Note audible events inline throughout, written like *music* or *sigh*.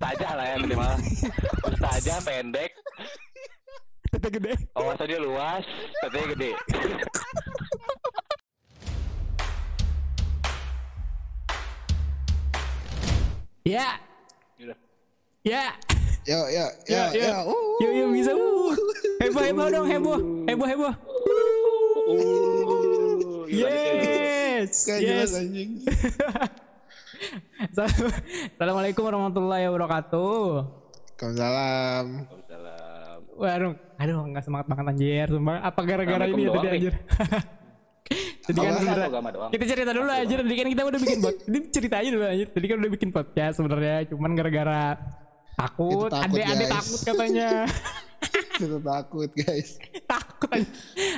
ustazah lah ya minimal ustazah pendek Tete gede. wawasannya luas tetenya gede *laughs* Ya, Gitu. ya, Yo yo ya, yo ya. yo. Uh. Yuk, yuk bisa. Uh. Heboh, heboh dong, heboh, heboh, heboh. Uh. Yes, Kayak yes. *laughs* *laughs* Assalamualaikum warahmatullahi wabarakatuh. Waalaikumsalam. Waalaikumsalam. Waduh, aduh nggak semangat banget anjir. Sumpah, apa gara-gara ini ya tadi anjir? *laughs* Tadi kan sebenarnya kita cerita dulu anjir. Tadi kan kita udah bikin pod. *laughs* Ini cerita aja dulu anjir. Tadi kan udah bikin podcast sebenarnya. Cuman gara-gara takut, ade-ade takut katanya. Kita takut guys. *laughs* takut.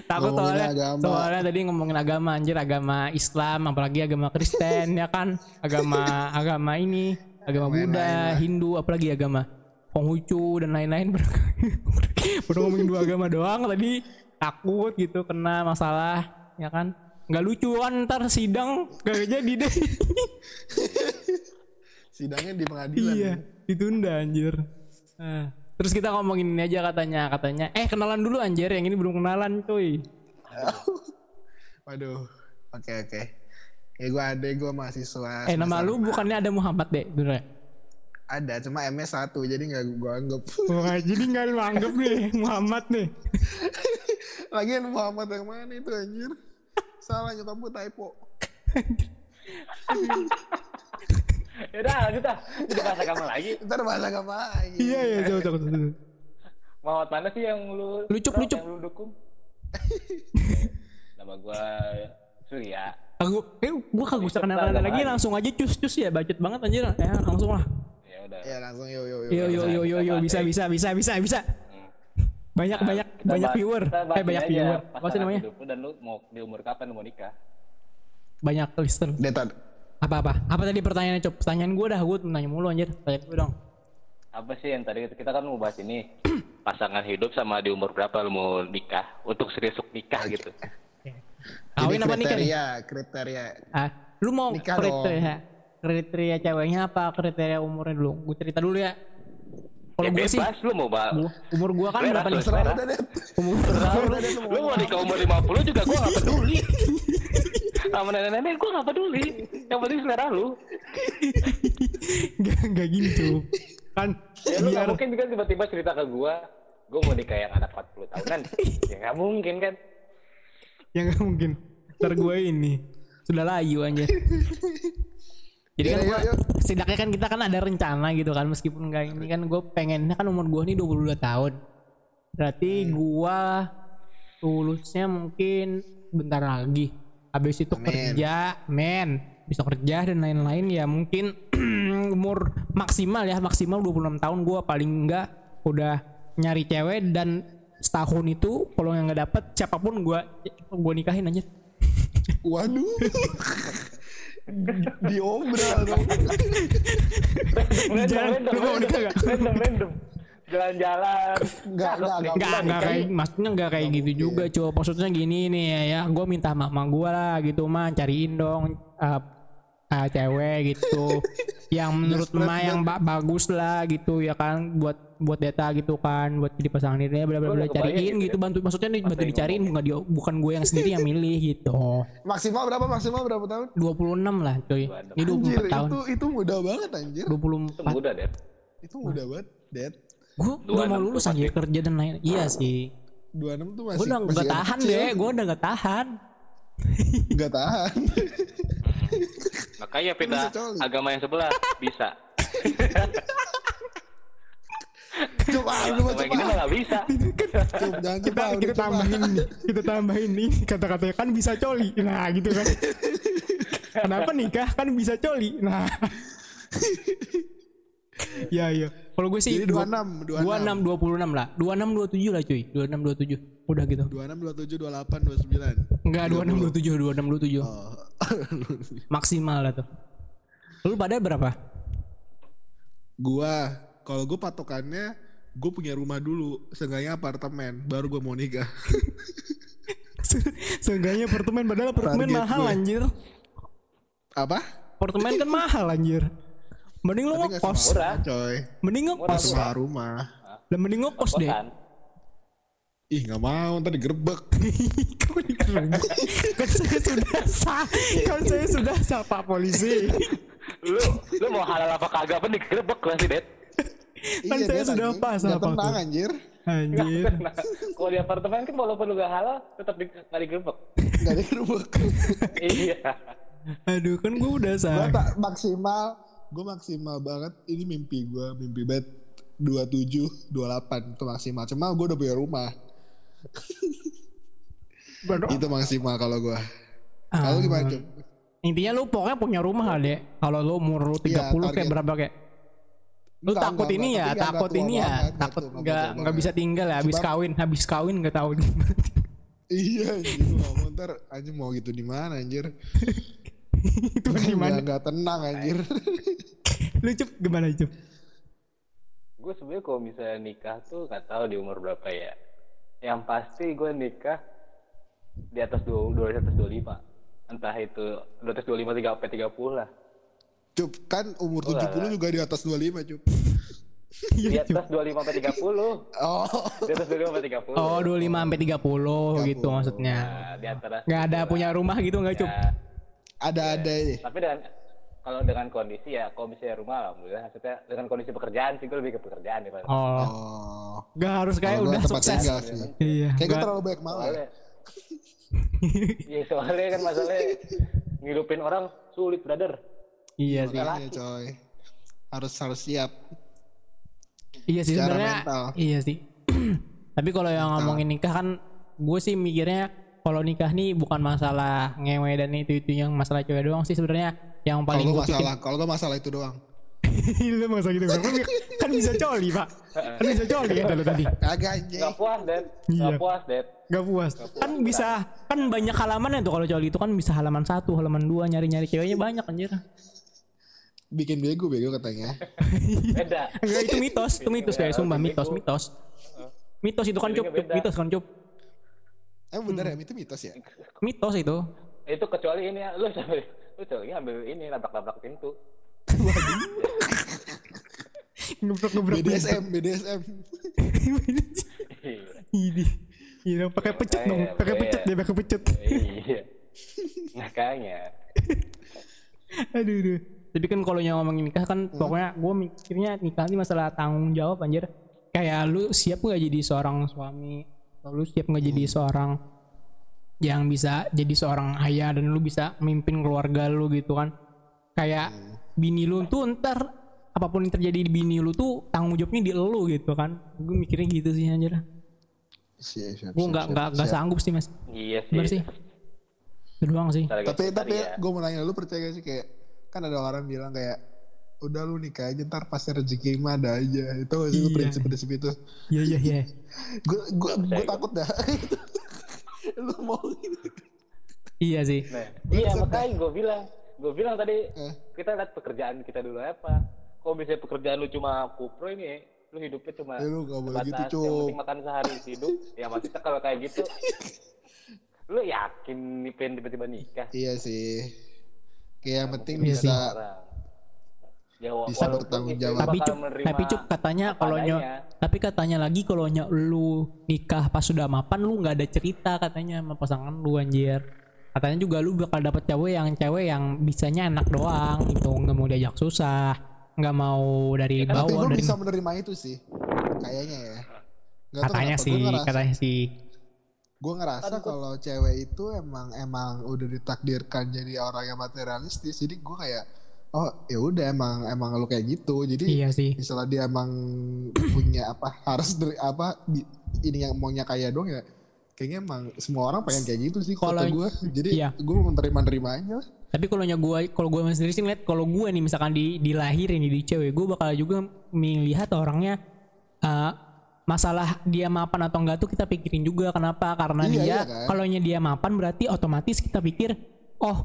Takut soalnya, agama. soalnya tadi ngomongin agama anjir, agama Islam, apalagi agama Kristen ya kan, agama *laughs* agama ini, agama Yang Buddha, lah. Hindu, apalagi agama Konghucu dan lain-lain. *laughs* Udah ngomongin dua agama doang tadi takut gitu kena masalah ya kan. Nggak lucu kan ntar sidang gak jadi deh. Sidangnya di pengadilan. iya, ditunda anjir. Nah, terus kita ngomongin ini aja katanya, katanya, eh kenalan dulu anjir, yang ini belum kenalan cuy. Waduh. Oke oke. Ya gue ada gue mahasiswa. Eh nama lu bukannya ada Muhammad deh, bener? Ada cuma MS satu jadi nggak gue anggap. *laughs* Wah, jadi nggak lu anggap nih *laughs* Muhammad nih. Lagian Muhammad yang mana itu anjir? Salah nyokap gue typo. *laughs* *laughs* Yaudah lanjut ah. Kita bahas agama lagi. *laughs* Ntar bahasa agama lagi. Iya iya coba coba. coba. Muhammad mana sih yang lu Lucup, lucup. yang lu dukung? *laughs* Nama gua Surya. Aku, eh, gua kagak usah kenal kenal lagi, langsung aja cus cus ya, bacot banget anjir. Ya langsung lah. Ya udah. Ya langsung yo yo yo. Yo yo yo yo yo bisa bisa bisa bisa bisa. Banyak banyak Kita banyak bahas- viewer. kita bahas Eh banyak viewer. Apa sih namanya? dan lu mau di umur kapan lu mau nikah? Banyak listener. Apa apa? Apa tadi pertanyaannya cop? Pertanyaan gua dah, gua nanya mulu anjir. Tanya gue dong. Apa sih yang tadi kita kan mau bahas ini *clears throat* pasangan hidup sama di umur berapa lu mau nikah untuk serius nikah gitu. Kawin apa nikah nih? kriteria kriteria Ah, lu mau Nikah kriteria kriteria ceweknya apa kriteria umurnya dulu? Gue cerita dulu ya. Kalau Ya gue sih, lu mau bahas. gua- umur gua kan berapa nih? Umur Lu mau nikah umur 50 juga gua gak peduli. Sama nenek-nenek gua gak peduli. Yang penting selera lu. Gak, gak gini tuh. Kan Ya lu biar gak mungkin kan tiba-tiba cerita ke gua, gua mau nikah yang anak 40 tahunan. ya gak mungkin kan. yang gak mungkin. Ntar gue ini sudah layu anjir. Jadi kan Yuk, gua, yuk, yuk. setidaknya kan kita kan ada rencana gitu kan meskipun enggak ini kan gue pengennya kan umur gue nih 22 tahun. Berarti gua lulusnya mungkin bentar lagi. Habis itu Amin. kerja, men. Bisa kerja dan lain-lain ya mungkin *clears throat* umur maksimal ya maksimal 26 tahun gua paling enggak udah nyari cewek dan setahun itu kalau yang nggak dapet siapa pun gua gua nikahin aja. *laughs* Waduh. Diobral dong. Jangan, lu mau nikah nggak? Random, random. Jalan-jalan. Enggak, enggak, enggak. Enggak, enggak kayak maksudnya enggak kayak gitu juga, cow. Maksudnya gini nih ya, ya. Gue minta mama gue lah gitu mah cariin dong uh, uh, cewek gitu *laughs* yang menurut emak yang ba- bagus lah gitu ya kan buat buat data gitu kan buat jadi pasangan dirinya bla bla bla cariin gitu ya. bantu maksudnya nih bantu dicariin bukan dia bukan gue yang sendiri yang milih gitu Maksimal berapa? Maksimal berapa tahun? 26 lah coy ini Anjir, 24 tahun itu itu mudah banget anjir. 24 Itu muda deh. Itu mudah banget, Dad. Gue udah mau 26 lulus anjir kerja dan lain iya sih 26 tuh masih gue udah masih gak tahan kecil. deh gue udah gak tahan Nggak tahan. *laughs* Makanya pindah Bisa coli. agama yang sebelah bisa. *laughs* Coba lu coba. ini mah gak bisa. Coba jangan kita coba. kita tambahin nih *laughs* kita tambahin nih kata-katanya kan bisa coli nah gitu kan kenapa nikah kan bisa coli nah ya ya kalau gue sih Jadi 26, 26. 26 26 lah 26 27 lah cuy 26 27 udah gitu 26, 27, 28, 29. enggak 26 27 26 27 Oh. *laughs* maksimal lah tuh lu pada berapa gua kalau gua patokannya gue punya rumah dulu, seenggaknya apartemen, baru gue mau nikah. *laughs* seenggaknya apartemen padahal apartemen Target mahal gue. anjir Apa? apartemen kan mahal anjir Mending lu ngekos. Murah. coy. Mending Murah, ngekos. Semua rumah. Lah mending ngekos deh. Ih nggak mau ntar digerebek. *laughs* Kok digerebek? kan saya sudah sah. Kan saya sudah sah Pak polisi. Lu lu mau halal apa kagak pun digerebek nanti, Det. Kan saya Dad, sudah pas Nggak apa tenang anjir. Anjir. Nah, kalau di apartemen kan walaupun lu gak halal tetap di, gak digerebek. Nggak digerebek. iya. Aduh kan gue udah gue sah. tak maksimal gue maksimal banget ini mimpi gue mimpi bet 27 28 itu maksimal cuma gue udah punya rumah *laughs* itu maksimal kalau gue kalau Ah. gimana Cuk? Intinya lu pokoknya punya rumah lah deh. Kalau lu umur lu 30 Iya, kayak berapa kayak? Lu Enggak, takut enggak, ini enggak. ya, takut ini ya, banget, takut nggak nggak bisa tinggal ya, habis kawin, habis kawin *laughs* nggak tahu. iya gak mau ntar anjir mau gitu di mana anjir *laughs* Itu di mana? Nggak- nggak tenang anjir Lu cup gimana cup? Gue sebenarnya kalau misalnya nikah tuh gak tahu di umur berapa ya. Yang pasti gue nikah di atas dua, dua di atas 25. Entah itu di atas 25 tiga sampai 30 lah. Cup kan umur lah, 70 juga di atas 25 Cup Iya, Di atas 25 sampai 30. oh Di atas 25 sampai 30. Oh 25 sampai 30 gitu maksudnya. Nah, di antara Nggak ada punya rumah gitu nggak cup? ya, ada ada ini tapi dengan kalau dengan kondisi ya kalau misalnya rumah alhamdulillah maksudnya dengan kondisi pekerjaan sih gue lebih ke pekerjaan daripada Oh, oh nggak harus kayak gua udah sukses. tinggal sih. Iya. kayak gue terlalu banyak mau ya soalnya iya soalnya kan masalahnya ngidupin orang sulit brother Iya sih. Makanya coy harus harus siap Iya sih sebenarnya. Iya sih. *clears throat* Tapi kalau yang ngomongin nikah kan, gue sih mikirnya kalau nikah nih bukan masalah ngewe dan itu itu yang masalah cewek doang sih sebenarnya. Yang kalau paling pikir masalah kalau gue masalah itu doang. *laughs* Lu masalah gitu. *laughs* Kan, kan bisa coli pak. Kan bisa coli ya lu tadi. Anjing. Nggak puas dad. Iya. nggak puas dad. Gak puas. Kan bisa Kan banyak halaman tuh kalau coli itu. Kan bisa halaman satu Halaman dua nyari-nyari ceweknya banyak anjir. Bikin bego bego katanya. *laughs* Beda. Enggak itu mitos Itu mitos kayak sumpah mitos Mitos. Mitos itu kan cup. Mitos kan cup. Emang bener ya? Itu mitos ya? Mitos itu. Itu kecuali ini ya. Lu sambil lu coli ambil ini nabrak-nabrak pintu. Ngebrok-ngebrok BDSM BDSM iya Ini Iya pakai pecut dong Makanya, Pakai pecut dia pakai pecut. Iya. Makanya. *laughs* Aduh, aduh. Tapi kan kalau yang ngomongin nikah kan pokoknya gue mikirnya nikah ini masalah tanggung jawab anjir. Kayak lu siap gak jadi seorang suami? Atau lu siap gak jadi seorang yang bisa jadi seorang ayah dan lu bisa memimpin keluarga lu gitu kan? Kayak bini lu tuh ntar apa pun yang terjadi di bini lu tuh tanggung jawabnya di lu gitu kan? Gue mikirnya gitu sih anjir. Gue siap, nggak nggak nggak sanggup sih mas. iya sih Bener sih. Itu doang sih. Tapi tapi tadi ya. gue mau nanya lu percaya gak sih kayak kan ada orang bilang kayak udah lu nikah aja ntar pasti rezeki mah ada aja itu sih Iya. prinsip-prinsip itu Iya iya iya. gue gue gue takut dah *laughs* *laughs* lu mau Iya sih. Nah, iya makanya gue bilang, gue bilang tadi Eh. kita lihat pekerjaan kita dulu apa. Kalau misalnya pekerjaan lu cuma kupro ini, lu hidupnya cuma Eh, lu nggak boleh gitu, yang Cuk. penting makan sehari hidup. ya maksudnya kalau kayak gitu, lu yakin nih pengen tiba-tiba nikah? iya sih kayak yang penting Iya sih. bisa Orang. Ya, Bisa bertanggung jawab. tapi cuk tapi cuk katanya kalau nyo adanya. Tapi katanya lagi kalau lu nikah pas sudah mapan lu nggak ada cerita katanya sama pasangan lu anjir. Katanya juga lu bakal dapet cewek yang cewek yang bisanya enak doang gitu nggak mau diajak susah nggak mau dari tapi bawah lu dari bisa menerima itu sih kayaknya ya. Tahu katanya sih ngerasa, katanya sih. Gue ngerasa kalau cewek itu emang emang udah ditakdirkan jadi orang yang materialistis jadi gue kayak oh ya udah emang emang lu kayak gitu jadi iya sih misalnya dia emang punya apa harus dari apa ini yang maunya kaya dong ya kayaknya emang semua orang pengen kayak gitu sih kalau gue jadi iya. gue mau menerima nerima aja lah. Tapi kalau nya gue kalau gue sendiri sih ngeliat kalau gue nih misalkan di dilahirin di cewek gue bakal juga melihat orangnya eh, masalah dia mapan atau enggak tuh kita pikirin juga kenapa karena Iya, dia iya kan? kalau nya dia mapan berarti otomatis kita pikir oh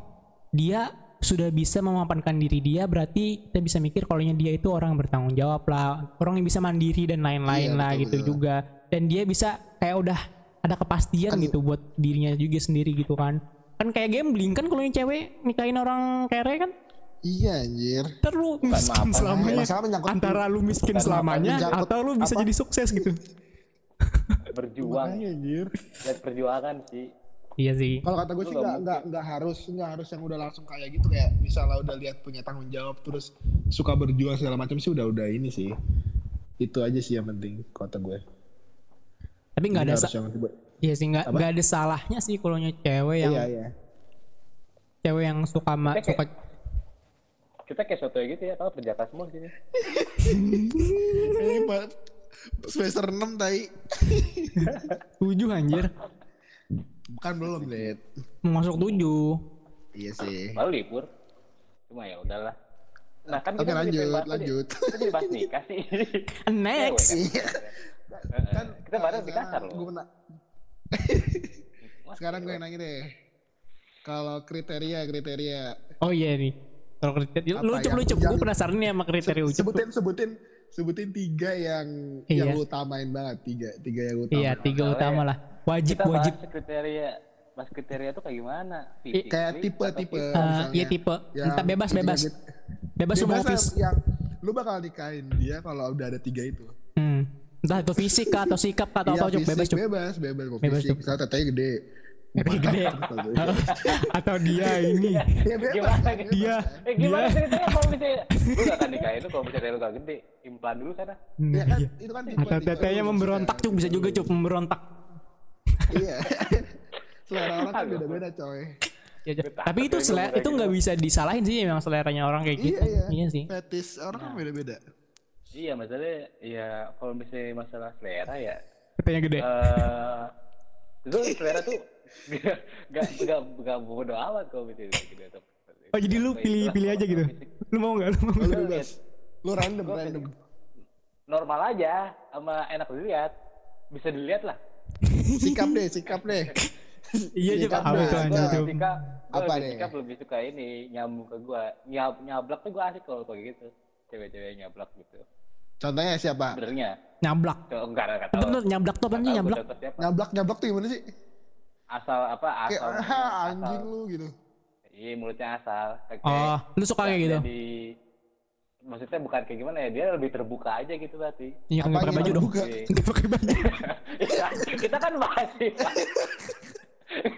dia sudah bisa memapankan diri dia berarti kita bisa mikir kalau nya dia itu orang yang bertanggung jawab lah orang yang bisa mandiri dan lain-lain Iya, lah betul, gitu betul. juga dan dia bisa kayak udah ada kepastian Kan- gitu buat dirinya juga sendiri gitu kan kan kayak gambling kan kalau yang cewek nikahin orang kere kan Iya anjir. Ntar lu miskin selamanya. Antara lu miskin Bukan selamanya atau lu bisa apa? jadi sukses gitu. berjuang Makanya anjir. dan perjuangan sih Iya sih. Kalau kata gue sih nggak nggak nggak harus nggak harus yang udah langsung kayak gitu kayak misalnya udah lihat punya tanggung jawab terus suka berjuang segala macam sih udah udah ini sih itu aja sih yang penting kata gue. Tapi nggak ada Jadi sa- harus yang tiba- Iya sih nggak nggak ada salahnya sih kalau cewek yang Iya iya. cewek yang suka ma- Kayak- suka kita kayak soto gitu ya kalau kerja keras semua di sini *laughs* Ini semester 6 tai. tujuh anjir *laughs* Bukan belum, Lid. mau masuk tujuh. Iya sih. baru libur cuma ya udahlah nah kan Oke, lanjut, lanjut. kita jadi bahas nikah sih *laughs* Next. Iya. kan kita bareng di kasar Gue loh pernah Mas, sekarang gue yang nanya deh. Kalau kriteria kriteria Oh iya nih. Kalau kriteria lu Apa ucup yang lu ucup gue penasaran nih sama kriteria ucup. sebutin sebutin sebutin tiga yang Iya. yang lu utamain banget tiga tiga yang lu utamain. Iya, tiga utama lah. Wajib kita wajib. bahas kriteria bahas kriteria tuh kayak gimana kayak Physically tipe tipe misalnya iya tipe. yang Entah bebas tiga bebas. gitu. Bebas semua bebas lah office. yang lu bakal nikahin dia kalau udah ada tiga itu Hmm. Entah itu fisik kah atau sikap kah atau Iya, apa fisik, bebas cup. bebas bebas mau Bebas, fisik Cuk. misalnya tetenya gede Tetenya gede. *laughs* atau dia ini. ya bebas Gimana gitu? bebas Dia kan. eh gimana dia ceritanya kalau misalnya lu gak akan nikah itu kalau misalnya lu gak gede implan dulu sana Iya kan iya. itu kan tipe Atau tetenya lu memberontak cup bisa juga cup memberontak. Iya *laughs* selera orang kan beda beda coy Ya, Tapi itu selera itu nggak gitu. bisa disalahin sih emang seleranya orang kayak gitu. iya iya sih. fetis orang kan beda beda iya masalahnya ya kalau misalnya masalah selera ya Tetenya gede. eh itu selera tuh *laughs* gak gak gak, gak bodo amat kalau misalnya gitu atau Oh jadi lu pilih pilih aja gitu. Lu mau nggak? Lu mau lu nggak? bebas lu random random normal aja sama enak dilihat bisa dilihat lah sikap deh sikap deh. Iya Sikap coba. apa tuh sikap. Apa deh? sikap lebih suka ini nyambung ke gua. Nyab, nyablak tuh gua asik kalau kayak gitu. Cewek-cewek nyablak gitu. Contohnya siapa? Sebenarnya. Nyablak. Tuh, enggak enggak tahu. Bener? Nyablak tuh apa nyablak? nyablak nyablak tuh gimana sih? Asal apa? Asal anjing lu gitu. Iya mulutnya asal. Kayak Oh, lu suka kayak gitu? Maksudnya bukan kayak gimana ya dia lebih terbuka aja gitu berarti Iya nggak pakai baju dong. terbuka? Iya. Nggak pakai baju. Ya, kita kan bahas sih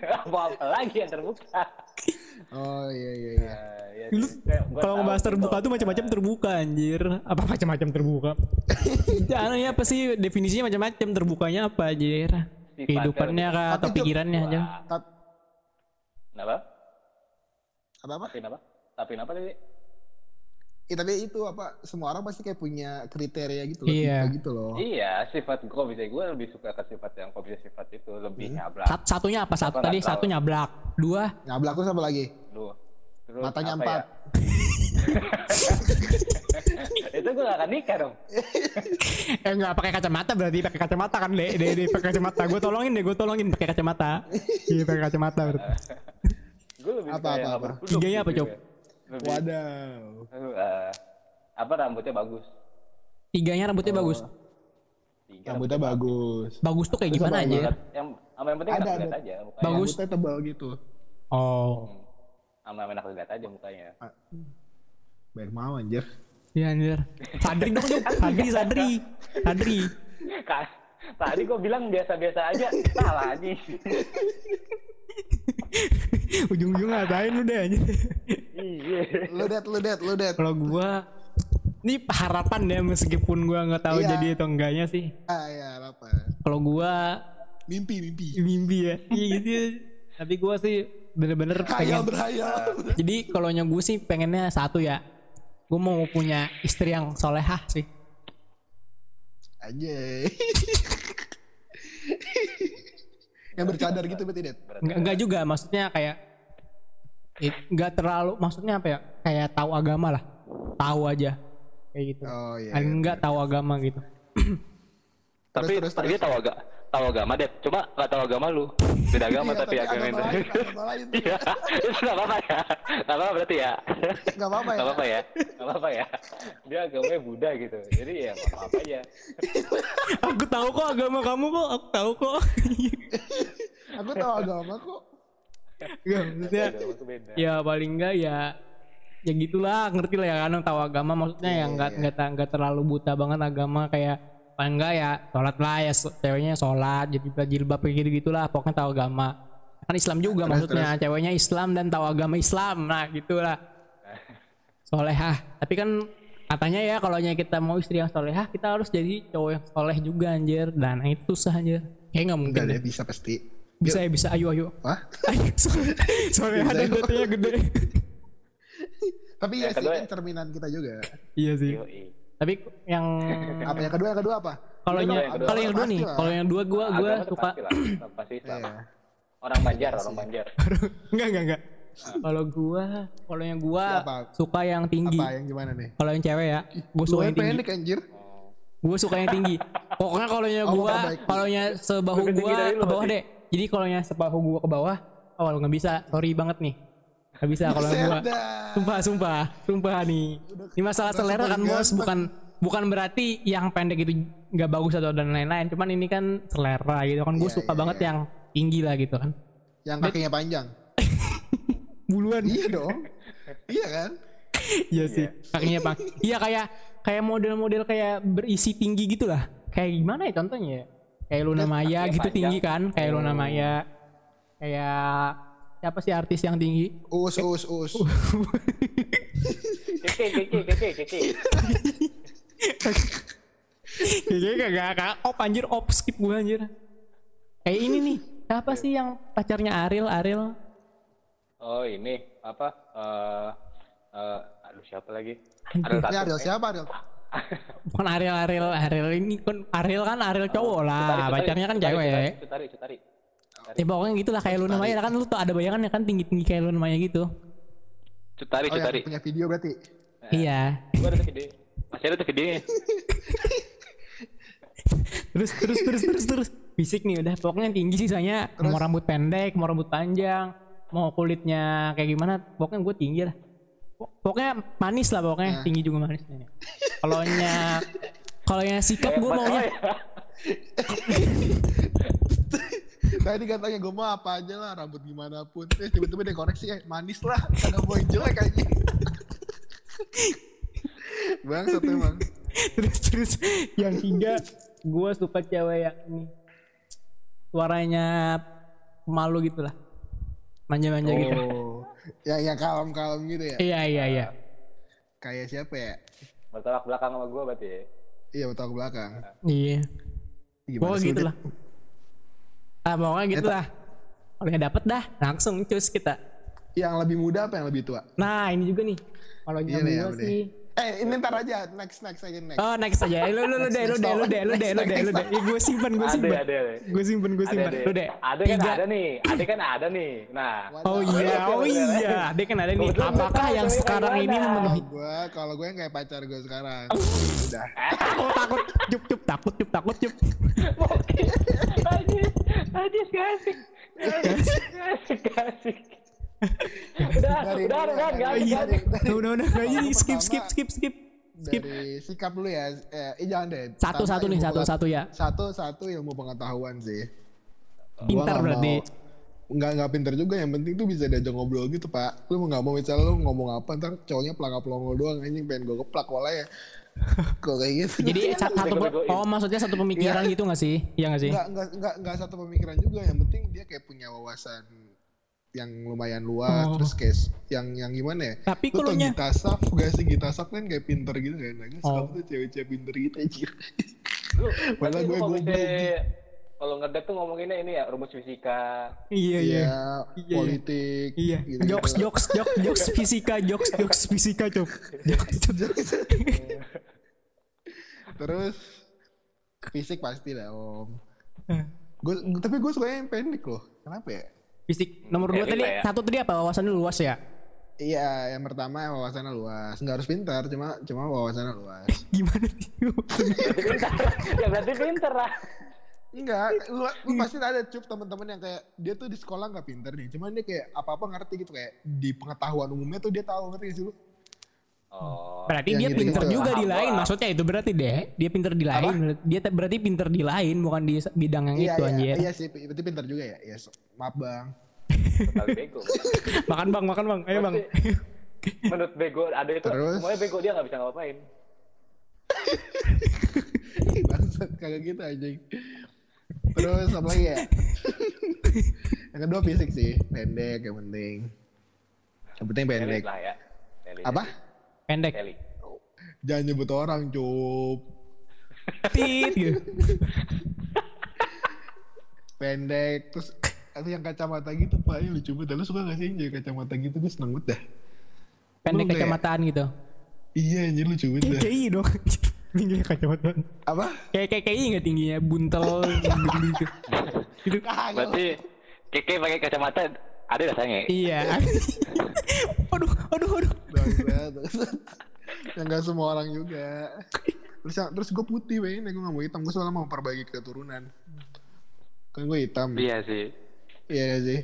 apa apa lagi yang terbuka oh iya iya iya Nah, ya, Lu kalau ngebahas tuh terbuka tuh macam-macam terbuka anjir. Apa macam-macam terbuka? Jangan *laughs* ya apa sih definisinya macam-macam terbukanya apa anjir? Kehidupannya kah atau pikirannya aja? Kenapa? apa apa Tapi apa? Tapi apa tadi? Ya, tapi itu apa semua orang pasti kayak punya kriteria gitu loh, Iya. tipe gitu loh. Iya, sifat gue bisa gue lebih suka ke sifat yang kok bisa sifat itu lebih nyablak. Sat- satunya apa? Satu tadi nggak satu nyablak. Dua Nyablak tuh apa lagi? Terus Matanya empat. ya? *laughs* itu gue gak akan nikah dong. *laughs* eh enggak pakai kacamata berarti pakai kacamata kan deh deh deh pakai kacamata gue tolongin deh gue tolongin pakai kacamata iya pakai kacamata berarti Gue lebih Apa, apa, nggak apa? Tiganya apa, gitu ya. Lebih, Wadaw. eh, apa rambutnya bagus? tiganya rambutnya bagus Tiga Rambutnya bagus. bagus tuh kayak Terus gimana aja Banget. Yang sama yang penting Ada, enak ada. aja mukanya. Bagus. Rambutnya tebal gitu. oh Sama yang enak dilihat aja mukanya. Baik mau anjir. iya anjir sadri dong Cuk. sadri sadri sadri tadi gue bilang biasa-biasa aja, salah aja. *laughs* *laughs* ujung-ujung ngatain lu deh anjir Iya. Lu det, lu det, lu det. kalau gua ini harapan ya meskipun gua nggak tahu Iya. jadi atau enggaknya sih Ah ya apa? kalau gua Mimpi, mimpi. mimpi ya iya gitu ya. tapi gua sih bener-bener pengen berhayal. jadi kalau gue sih pengennya satu ya gue mau punya istri yang solehah sih Anjay. *laughs* Yang bercadar gitu berarti det. Enggak, enggak juga maksudnya kayak enggak terlalu maksudnya apa ya kayak tahu agama lah tahu aja kayak gitu Oh iya. Enggak tahu agama gitu *clears throat* Tapi terus, dia tahu agak tahu agama deh, cuma nggak tahu agama lu. Beda *laughs* agama Iya, tapi agama agama lain, agama lain. Iya, itu *laughs* nggak apa-apa ya, nggak apa-apa berarti ya. Gak apa-apa ya. Nggak apa-apa ya, nggak apa-apa ya. Dia agamanya Buddha gitu, jadi ya nggak apa-apa aja. *laughs* aku tahu kok agama kamu kok aku tahu kok Aku tahu agama kok. Enggak, maksudnya ya paling enggak ya ya gitulah ngerti lah ya kan tahu agama maksudnya yang nggak nggak ta- nggak terlalu buta banget agama kayak paling enggak ya? Sholat lah ya ceweknya sholat jadi jilbab kayak gitu gitulah pokoknya tahu agama. Kan Islam juga maksudnya ceweknya Islam dan tahu agama Islam. Nah gitulah. Solehah. Tapi kan katanya ya kalau kita mau istri yang solehah kita harus jadi cowok yang soleh juga anjir. Dan itu susah anjir. Kayak nggak mungkin. Enggak deh deh bisa pasti. bisa ya bisa. Ayo ayo. Wah. ayo. *laughs* Soleh ada datanya gede. Tapi ya Yang sih kan cerminan kita juga. iya sih. Yoi. Tapi yang Apa yang kedua yang kedua apa? kalau Yang kalau yang kedua nih kalau yang dua gua gua suka pasti lah, pasti Islam. Iya. Orang Banjar, orang Banjar. *laughs* enggak enggak enggak kalau gua kalau yang gua Apa? suka yang tinggi Apa yang gimana nih? kalau yang cewek ya gua suka yang yang tinggi pendek anjir. gue suka yang tinggi pokoknya kalau yang Oh, gua kalau yang sebahu gua ke bawah deh jadi kalau yang sebahu gua ke bawah oh lu nggak bisa sorry banget nih nggak bisa kalau gua sumpah sumpah sumpah nih. Ini masalah selera kan bos. bukan bukan berarti yang pendek itu nggak bagus atau dan lain-lain. Cuman ini kan selera gitu kan. Gue Iya, suka iya, banget iya. yang tinggi lah gitu kan. Yang kakinya panjang. *laughs* buluan. Iya dong. Iya kan? *laughs* iya sih kakinya pak *laughs* iya kayak kayak model-model kayak berisi tinggi gitu lah. Kayak gimana ya contohnya? Ya kayak Luna Maya gitu panjang. tinggi kan? Kayak Luna Maya. Kayak siapa sih artis yang tinggi Us us us. *laughs* Keke, keke, keke, keke. *laughs* Kayaknya gak, gak, gak, op anjir, op skip gue anjir. Kayak ini nih, siapa sih yang pacarnya Ariel, Ariel? Oh ini apa? Eh, eh, aduh siapa lagi? Ini Tatum. Ariel siapa Ariel? *laughs* Bukan Ariel, Ariel, Ariel ini kan Ariel kan Ariel cowok lah, pacarnya kan cewek. Cutari, Cutari. Ya pokoknya gitu lah kayak Luna Maya kan lu tuh ada bayangan ya kan tinggi-tinggi kayak Luna Maya gitu. Cutari, Oh Cutari. yang punya video berarti. Iya. Gua ada tuh video. Masih ada tuh videonya. *laughs* Terus terus terus terus terus fisik nih udah pokoknya tinggi sisanya mau rambut pendek, mau rambut panjang, mau kulitnya kayak gimana, pokoknya gue tinggi lah. Pok- Pokoknya manis lah pokoknya, Nah. tinggi juga manis. Kalau nya kalau nya sikap gue maunya ya. *laughs* Tadi katanya gue mau apa aja lah rambut gimana pun. Eh tiba-tiba dia koreksi eh, manis lah. Kagak mau jelek aja. *laughs* Bangsat emang. terus terus yang tiga gue suka cewek yang ini suaranya malu gitu lah manja-manja gitu Oh. Yang yang kalem-kalem gitu ya. iya iya iya Kayak siapa ya? Bertolak belakang sama gua berarti ya. Iya betul ke belakang. iya Gimana sih, gitu lah ah pokoknya gitu lah kalau nggak dapet dah langsung cus kita Yang lebih muda apa yang lebih tua? nah ini juga nih kalau Iya yang gue apa sih Eh ini ntar aja next next aja next. Oh next aja, lu lu lu deh, lu deh, lu deh, lu deh, lu deh, lu deh. Gue simpen, gue simpen, ada, ada. gue simpen, gue simpen. Lu deh, Ada kan ada nih. Ada kan ada nih. Nah. Oh iya, oh iya, ada kan ada nih. Apakah yang sekarang ini memenuhi? Gue kalau gue kayak pacar gue sekarang. Udah. Oh takut, cup cup takut, cup takut, cup. Ajis gak asik. Gak asik, gak asik. Udah, Dari- udah, udah, dari- gak asik, gak. Udah, udah, udah, ini skip, skip, skip, skip. Skip. Dari sikap dulu ya. Eh, eh, jangan deh. Satu, satu nih, satu, satu ya. Satu satu ilmu pengetahuan sih. Pintar berarti. mau- nggak nggak pinter juga yang penting tuh bisa diajak ngobrol gitu pak lu nggak mau misalnya lu ngomong apa ntar cowoknya pelangap pelongo doang anjing pengen gue keplak malah ya kok kayak gitu Jadi sa- satu, bego-begoin. oh maksudnya satu pemikiran gitu gak sih? Iya gak sih? nggak nggak nggak nggak satu pemikiran juga yang penting dia kayak punya wawasan yang lumayan luas Oh. terus kayak yang yang gimana ya Tapi lu tau kalau nya, Gita Saf gak sih Gita Saf kan kayak pinter gitu kan nah, gue Oh. tuh cewek-cewek pinter gitu anjir Lu, Padahal gue goblok misalnya- kalau ngedate tuh ngomonginnya ini ya rumus fisika. iya iya. iya iya. politik Iya, gitu jokes, jokes, jokes, jokes fisika, jokes, jokes fisika, cok. Jokes, jokes. terus fisik pasti lah om Eh. gue tapi gue suka yang pendek loh kenapa ya Fisik nomor dua Erik tadi, ya. satu tadi apa? Wawasannya luas ya? Iya, yang pertama wawasannya luas. Nggak harus pintar, cuma cuma wawasannya luas. *laughs* Gimana sih? Pintar. ya berarti pintar lah. Enggak, lu, lu pasti ada cup teman-teman yang kayak dia tuh di sekolah nggak pintar nih, cuman dia kayak apa-apa ngerti gitu kayak di pengetahuan umumnya tuh dia tahu ngerti sih lu? Oh. Berarti dia pinter juga di lain, maksudnya itu berarti deh. Dia pinter di lain, dia te- berarti pinter di lain, bukan di bidang yang iya, itu iya, anjir. iya sih, berarti pintar juga ya. Yes, maaf bang. Bego. *laughs* Makan bang, makan bang, ayo bang. menurut bego ada itu Terus? semuanya bego dia nggak bisa ngapain *laughs* Bangsat kagak gitu anjing. Terus apa lagi ya? *laughs* yang kedua fisik sih, pendek yang penting. Yang penting pendek. lah ya Kelly. Apa? Pendek. Kelly Jangan nyebut orang, cup. Tit gitu. *laughs* Pendek, terus ada yang kacamata gitu, Pak. Ini lucu banget. Lu suka gak sih jadi kacamata gitu? Gue seneng banget dah. Pendek kayak- kacamataan gitu. Iya, anjir lucu banget Kayak dah. KI dong. Tingginya kacamataan. Apa? Kayak kayak KI nggak tingginya buntel gitu. gitu. *laughs* berarti Keke pakai kacamata ada rasanya Iya. *laughs* aduh, aduh, aduh. Yang gak semua orang juga. Terus, terus gue putih, pengen gue gak mau hitam. Gue soalnya mau perbaiki keturunan. Kan gue hitam. iya sih Iya sih.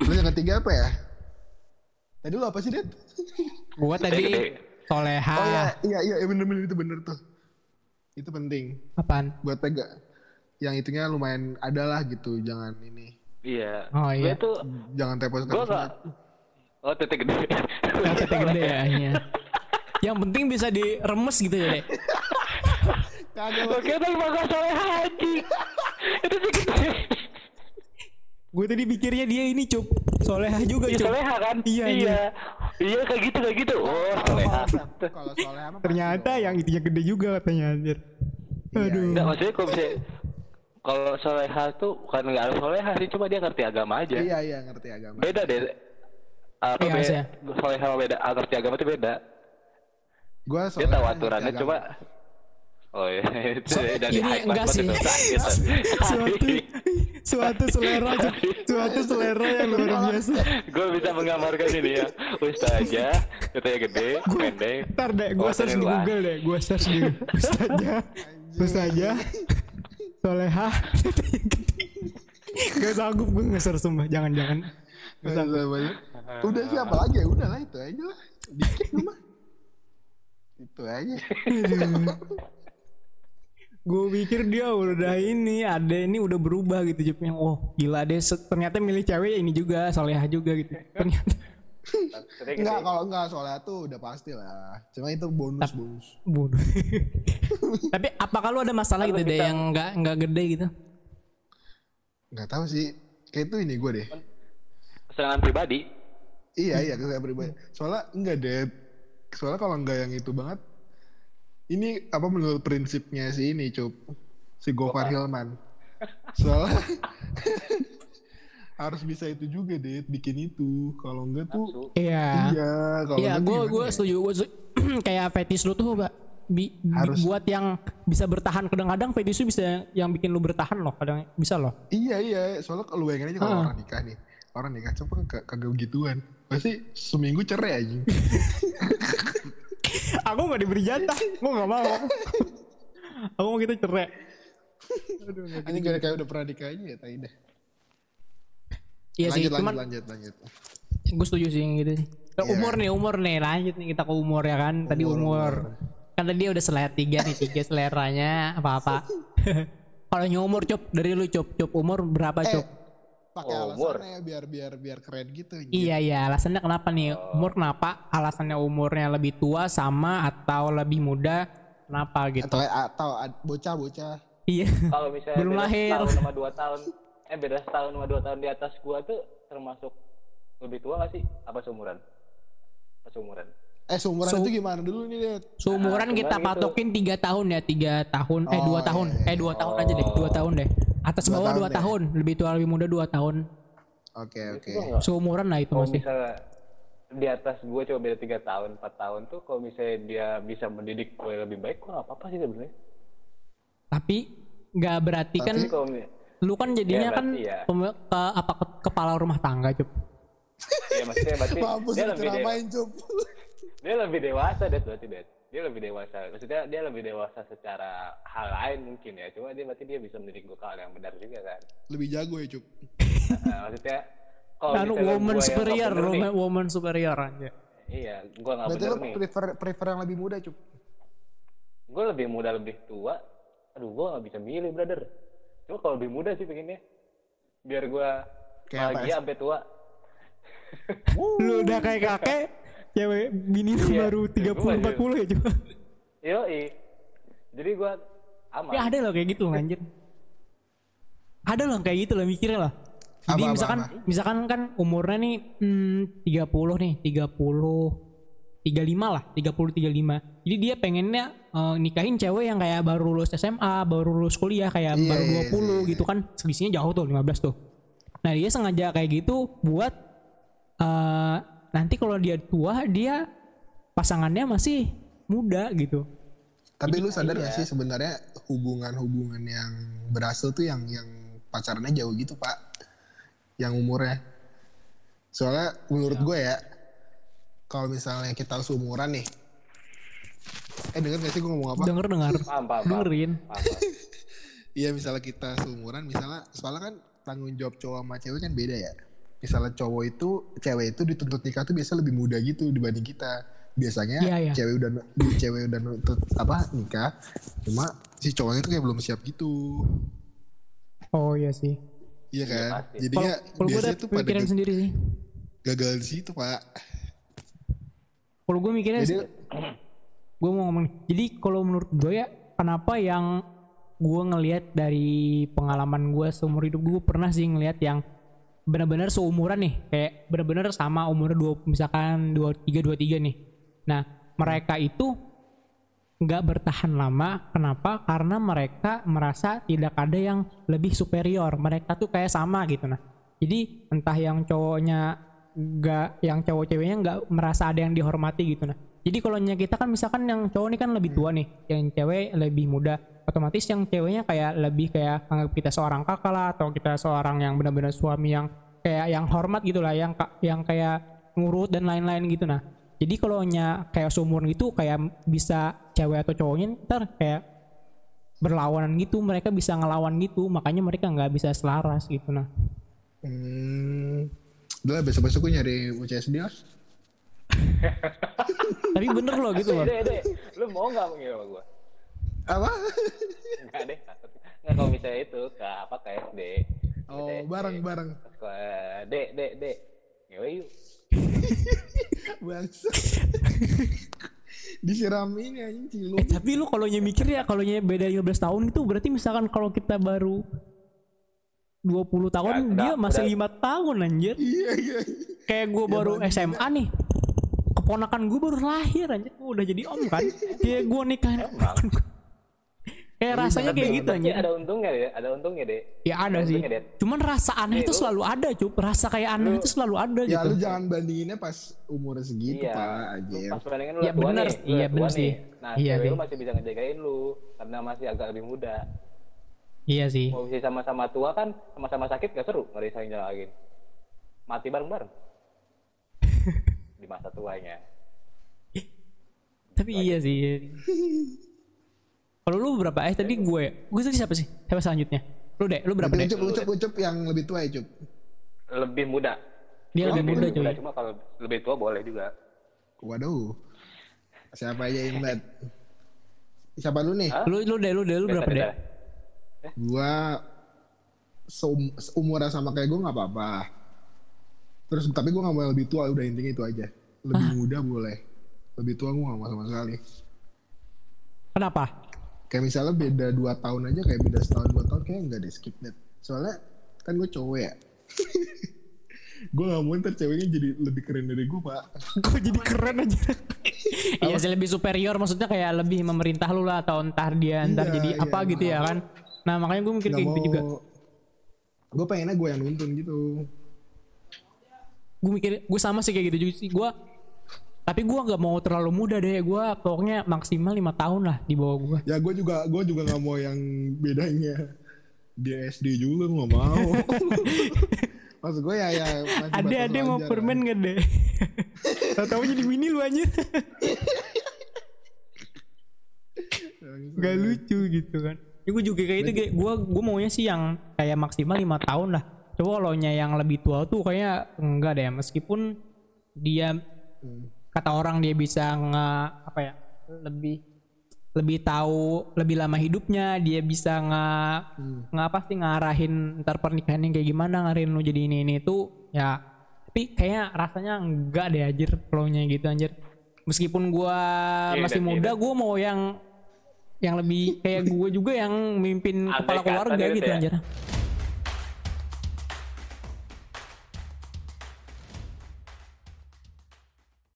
Terus yang ketiga apa ya? Tadi lu apa sih, Det? Gua tadi soleha. Oh iya, iya, iya, iya bener-bener itu bener tuh. Itu penting. Apaan? Buat pega. Yang itunya lumayan ada lah gitu, jangan ini. iya Oh, iya. gue tuh Jangan tepos tepos. gak oh titik gede Yang tete gede ya. iya. Yang penting bisa diremes gitu ya, Dek. Kagak gue kira tadi bakal soleh haji itu sih gede Gue tadi pikirnya dia ini cup soleha juga Iya cup. soleha kan Iya, iya iya. Iya kayak gitu kayak gitu oh soleha Kalau apa? Ternyata yang itunya gede juga katanya anjir. Aduh. Enggak maksudnya kalau bisa kalau soleha tuh bukan nggak harus soleha sih cuma dia ngerti agama aja Iya, iya, ngerti agama. beda deh apa Iya, beda soleha sama beda ah, ngerti agama itu beda Gue dia tahu aturannya cuma oh iya *laughs* itu dari ini enggak sih. *laughs* itu. *laughs* Suatu selera suatu selera yang luar biasa. gue bisa menggambarkan ini ya ustazah katanya gede pendek Ntar deh, gue Oh, search di luas. Google deh, gue search di Ustazah, Ustazah, Soleha, *laughs* Gak sanggup gue nge-search sumpah, jangan-jangan Udah sih apa lagi ya? Udah lah itu aja lah. Dikit lu mah. Itu aja. Gue pikir dia udah ini, ada ini udah berubah gitu Jepnya Oh gila deh, ternyata milih cewek ini juga, Soleha juga gitu Ternyata Enggak, kalau enggak soalnya tuh udah pasti lah. Cuma itu bonus bonus. bodoh *laughs* Tapi apakah lu ada masalah gitu deh yang nggak nggak gede gitu? Enggak tahu sih. Kayak itu ini gue deh. kesenangan pribadi Iya iya saya pribadi. Soalnya enggak deh. Soalnya kalau enggak yang itu banget. Ini apa menurut prinsipnya si ini cup si Gofar Hilman. *laughs* Soalnya *laughs* harus bisa itu juga deh bikin itu. Kalau enggak tuh Iya iya kalau Iya, gue gue ya? setuju. Gua setuju. *clears throat* kayak fetish lu tuh, Mbak. Bi- bi- Harus. buat yang bisa bertahan kadang-kadang fetish lu bisa yang bikin lu bertahan loh, kadang bisa loh. Iya iya, soalnya kalau bayangin aja kalau Ah. orang nikah nih, orang nikah coba kag- kagak begituan, pasti seminggu cerai aja. *laughs* Aku gak diberi jatah, gue gak mau. *laughs* Aku mau kita cerai. Aduh, nggak Ini kayak kayak udah pernah nikah aja ya, tadi deh. Iya sih, lanjut, cuman lanjut, lanjut, lanjut. gue setuju sih yang gitu sih. Eh, Iya. Umur nih, umur nih, lanjut nih kita ke umur ya kan. Tadi umur. Kan tadi udah selera tiga nih, tiga seleranya apa-apa. *laughs* Kalau nyumur cop dari lu cop, cop umur berapa Eh, cop? Pakai Oh, umur. alasannya biar biar biar keren gitu. anjir. Iya iya alasannya kenapa nih umur kenapa alasannya umurnya lebih tua sama atau lebih muda kenapa gitu Atau atau bocah-bocah. iya kalau misalnya Belum lahir. sama dua tahun eh beda setahun sama dua tahun di atas gua tuh termasuk lebih tua gak sih apa seumuran apa seumuran Eh seumuran So- itu gimana dulu nih, Det? seumuran Ah, kita gitu. patokin tiga tahun ya tiga tahun eh Oh, dua iya, tahun iya. eh dua tahun aja deh dua tahun deh atas Dua bawah tahun dua deh. tahun lebih tua lebih muda dua tahun Oke, oke. Itu nggak- seumuran lah itu kalau masih misalnya di atas gue coba beda tiga tahun empat tahun tuh kalau misalnya dia bisa mendidik gue lebih baik gue nggak apa-apa sih sebenarnya tapi nggak berarti kan tapi kalau mi- lu kan jadinya Ya, kan ya. pem- ke, apa ke- kepala rumah tangga cup ya maksudnya berarti Mampus dia lebih dewa, ceramain, Cup. dia lebih dewasa deh berarti deh dia lebih dewasa. Maksudnya dia lebih dewasa secara hal lain mungkin ya. Cuma dia berarti dia bisa mendidik gue ke hal yang benar juga kan. Lebih jago ya, Cup. Nah, maksudnya kalau anu woman superior bener nih, woman, woman superior aja iya gue nggak Berarti bener nih prefer prefer yang lebih muda, Cup. gue lebih muda lebih tua. Aduh gue nggak bisa milih brother. Cuma kalau lebih muda sih pengennya. Biar gue bahagia sampai tua. Lu udah *laughs* kayak kakek cewek bini Iya, baru iya, 30 gua aja. 40 ya coba. Yoi. Jadi gua aman. Ya ada loh kayak gitu anjir. Ada loh kayak gitu loh mikirnya lah. Jadi Apa, apa, misalkan apa? misalkan kan umurnya nih hmm, 30 nih, 30 35 lah, 30 35. Jadi dia pengennya eh, nikahin cewek yang kayak baru lulus SMA, baru lulus kuliah kayak Iya, baru iya, 20 gitu kan. Selisihnya jauh tuh 15 tuh. Nah, dia sengaja kayak gitu buat eh nanti kalau dia tua dia pasangannya masih muda gitu. Tapi lu sadar gak sih sebenarnya hubungan-hubungan yang berhasil tuh yang yang pacarannya jauh gitu pak, yang umurnya. Soalnya menurut gue ya, kalau misalnya kita seumuran nih, eh denger gak sih gue ngomong apa? Denger dengar. Paham, paham, paham. Dengerin. *laughs* Iya misalnya kita seumuran, misalnya soalnya kan tanggung jawab cowok sama cewek kan beda ya. Misalnya cowok itu, cewek itu dituntut nikah tuh biasa lebih muda gitu dibanding kita. Biasanya Iya, iya. cewek udah cewek udah nuntut apa nikah, cuma si cowoknya tuh kayak belum siap gitu. Oh iya sih. Iya kan? pasti. Jadinya Kalau kalau gue ada biasanya tuh pada pemikiran ga- sendiri sih. gagal di situ pak. Kalau gue mikirnya Jadi *clears throat* gue mau ngomong. Jadi kalau menurut gue ya kenapa yang gue ngelihat dari pengalaman gue seumur hidup gue pernah sih ngelihat yang benar-benar seumuran nih kayak benar-benar sama umur dua misalkan dua tiga dua tiga nih. Nah mereka itu nggak bertahan lama. Kenapa? Karena mereka merasa tidak ada yang lebih superior. Mereka tuh kayak sama gitu nah. Jadi entah yang cowoknya nggak, yang cowok ceweknya nggak merasa ada yang dihormati gitu nah. Jadi kalau kita kan misalkan yang cowok ini kan lebih tua nih, yang cewek lebih muda. Otomatis yang ceweknya kayak lebih kayak anggap kita seorang kakak lah atau kita seorang yang benar-benar suami yang kayak yang hormat gitu lah, yang yang kayak ngurut dan lain-lain gitu nah. Jadi kalau nya kayak seumur gitu kayak bisa cewek atau cowoknya ntar kayak berlawanan gitu, mereka bisa ngelawan gitu, makanya mereka nggak bisa selaras gitu nah. hmm, udah lah, besok-besok gue nyari UCSD lah. *laughs* Tapi bener loh gitu loh. Lu mau nggak manggil sama gua? Apa? Enggak deh. Nggak kalau misalnya itu ke apa ke SD. Oh SD. bareng-bareng. Ke dek, dek, dek. Yoi, yuk. *laughs* Bangsa. Disiram ini anjing cilung. Eh tapi lu kalau mikir ya kalau beda 15 tahun itu berarti misalkan kalau kita baru 20 tahun Ya, dia udah- masih udah. lima tahun anjir. Iya iya. Kayak gue baru SMA nih. Keponakan gue baru lahir anjir. Gua udah jadi om kan. *laughs* Kayak gue nikahin keponakan Kayak rasanya kayak gitu anjir. Ada untungnya deh, ada untungnya deh. Ya ada sih. untungnya, Det. Cuman rasa aneh Nih, itu lu- selalu ada cup. Rasa kayak aneh itu selalu ada Ya gitu. lu jangan bandinginnya pas umur segitu Iya. pak anjir. Pas bandingin lu Ya, tua bener. nih, Iya, bener nih. sih. Nah, Iya cewek sih. lu masih bisa ngejagain lu karena masih agak lebih muda. Iya sih. Mau bisa sama-sama tua kan, sama-sama sakit gak seru ngerisain lagi. Mati bareng-bareng. *laughs* Di masa tuanya. Tapi iya sih. *laughs* *laughs* Kalau lu berapa? Eh tadi gue. Gue tadi siapa sih? Siapa selanjutnya? Lu deh, lu berapa deh? ucup ucup ucup yang lebih tua ya cup. Lebih muda. Dia lebih muda lebih. Cuma kalau lebih tua boleh juga. Waduh. Siapa aja Imbat? Siapa lu nih? Hah? Lu lu deh, lu deh, lu berapa deh? Gua seum seumuran sama kayak gue nggak apa-apa. Terus tapi gue nggak mau yang lebih tua udah intinya itu aja. Lebih muda boleh. Lebih tua gue nggak mau sama sekali. Kenapa? Kayak misalnya beda 2 tahun aja kayak beda setahun dua tahun kayak nggak deh skip that. Soalnya kan gue cowok ya. *laughs* gue gak mau ntar ceweknya jadi lebih keren dari gue pak. *laughs* Kok jadi keren aja? *laughs* Iya sih lebih superior maksudnya kayak lebih memerintah lu lah atau entar dia entar Iya, jadi iya, apa gitu ya kan. Nah makanya gue mikir kayak gitu juga. Gue pengennya gue yang nuntun gitu. Gue mikir gue sama sih kayak gitu juga sih. Gue tapi gue nggak mau terlalu muda deh. Gue pokoknya maksimal lima tahun lah di bawah gue. Ya gue juga gue juga nggak mau yang bedanya di SD juga nggak mau. *laughs* Maksud gue ya ya Ada ada mau permen gak deh? *laughs* Tahu-tahu jadi mini lu aja. lah. *laughs* Gak lucu gitu kan. Ya gue juga kayak itu gue gue maunya sih yang kayak maksimal lima tahun lah. Coba kalau yang lebih tua tuh kayaknya enggak deh meskipun dia Hmm. Kata orang dia bisa nge apa ya lebih lebih tahu lebih lama hidupnya dia bisa nge Hmm. nge apa sih ngarahin ntar pernikahan yang kayak gimana ngarahin lu jadi ini ini itu ya tapi kayaknya rasanya enggak deh anjir flow-nya gitu anjir meskipun gua Iya, masih dan muda iya. gua mau yang yang lebih kayak gue juga yang mimpin kepala keluarga gitu gitu ya. anjir